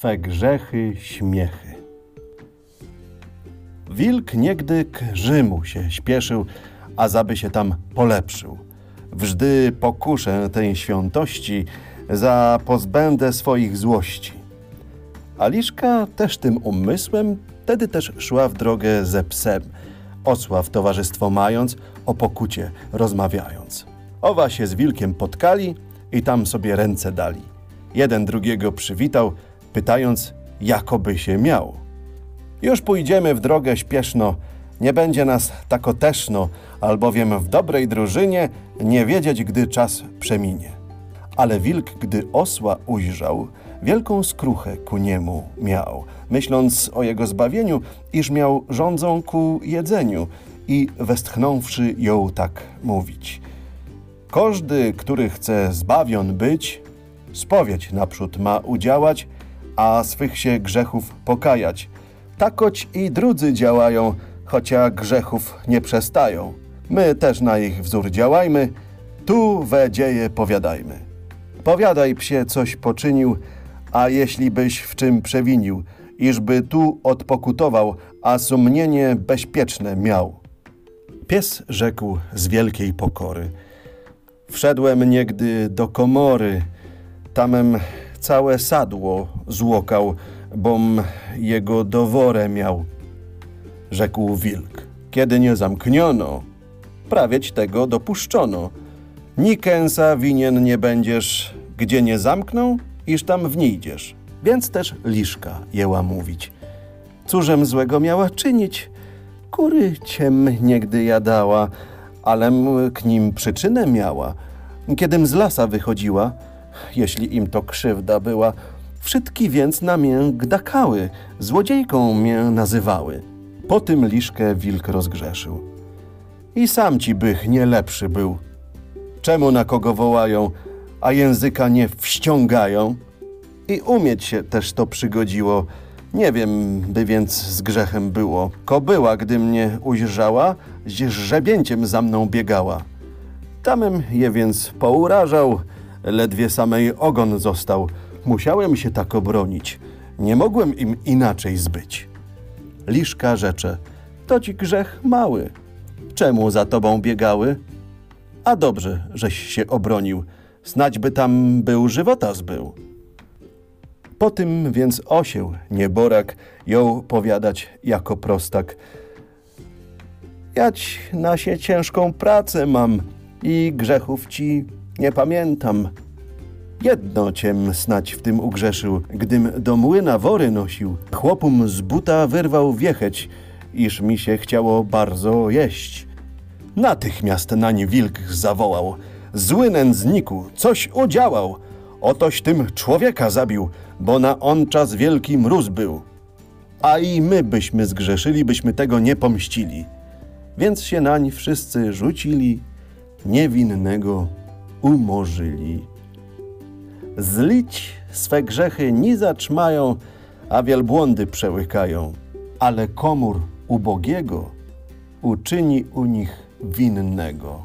swe grzechy, śmiechy. Wilk niegdy k Rzymu się śpieszył, a zaby się tam polepszył. Wżdy pokuszę tej świętości, za pozbędę swoich złości. Aliszka też tym umysłem wtedy też szła w drogę ze psem, osła w towarzystwo mając, o pokucie rozmawiając. Owa się z wilkiem potkali i tam sobie ręce dali. Jeden drugiego przywitał, pytając, jakoby się miał. Już pójdziemy w drogę śpieszno, nie będzie nas tako teszno, albowiem w dobrej drużynie nie wiedzieć, gdy czas przeminie. Ale wilk, gdy osła ujrzał, wielką skruchę ku niemu miał, myśląc o jego zbawieniu, iż miał rządzą ku jedzeniu i westchnąwszy ją tak mówić. Każdy, który chce zbawion być, spowiedź naprzód ma udziałać, a swych się grzechów pokajać. Takoć i drudzy działają, chocia grzechów nie przestają. My też na ich wzór działajmy, tu we dzieje powiadajmy. Powiadaj psie, coś poczynił, a jeśli byś w czym przewinił, iżby tu odpokutował, a sumienie bezpieczne miał. Pies rzekł z wielkiej pokory. Wszedłem niegdy do komory, tamem całe sadło złokał, bom jego doworę miał. Rzekł wilk, kiedy nie zamkniono, prawieć tego dopuszczono. Nikęsa winien nie będziesz, gdzie nie zamkną, iż tam wnijdziesz. Więc też liszka jęła mówić. Cóżem złego miała czynić? Kury ciem niegdy jadała, alem k nim przyczynę miała. Kiedym z lasa wychodziła, jeśli im to krzywda była, wszystki więc na mię gdakały, złodziejką mię nazywały. Po tym liszkę wilk rozgrzeszył. I sam ci bych nie lepszy był. Czemu na kogo wołają, a języka nie wściągają? I umieć się też to przygodziło. Nie wiem, by więc z grzechem było. Kobyła, gdy mnie ujrzała, z żebięciem za mną biegała. Tamem je więc pourażał, ledwie samej ogon został. Musiałem się tak obronić. Nie mogłem im inaczej zbyć. Liszka rzecze, to ci grzech mały. Czemu za tobą biegały? A dobrze, żeś się obronił. Snać by tam był żywota zbył. Po tym więc osieł, nieborak, jął powiadać jako prostak. Jać na się ciężką pracę mam i grzechów ci nie pamiętam. Jedno ciem snać w tym ugrzeszył, gdym do młyna wory nosił. Chłopum z buta wyrwał wiecheć, iż mi się chciało bardzo jeść. Natychmiast nań wilk zawołał. Zły nędzniku, coś udziałał. Otoś tym człowieka zabił, bo na on czas wielki mróz był. A i my byśmy zgrzeszyli, byśmy tego nie pomścili. Więc się nań wszyscy rzucili, niewinnego umorzyli. Zlić swe grzechy ni zatrzymają, a wielbłądy przełykają, ale komór ubogiego uczyni u nich winnego.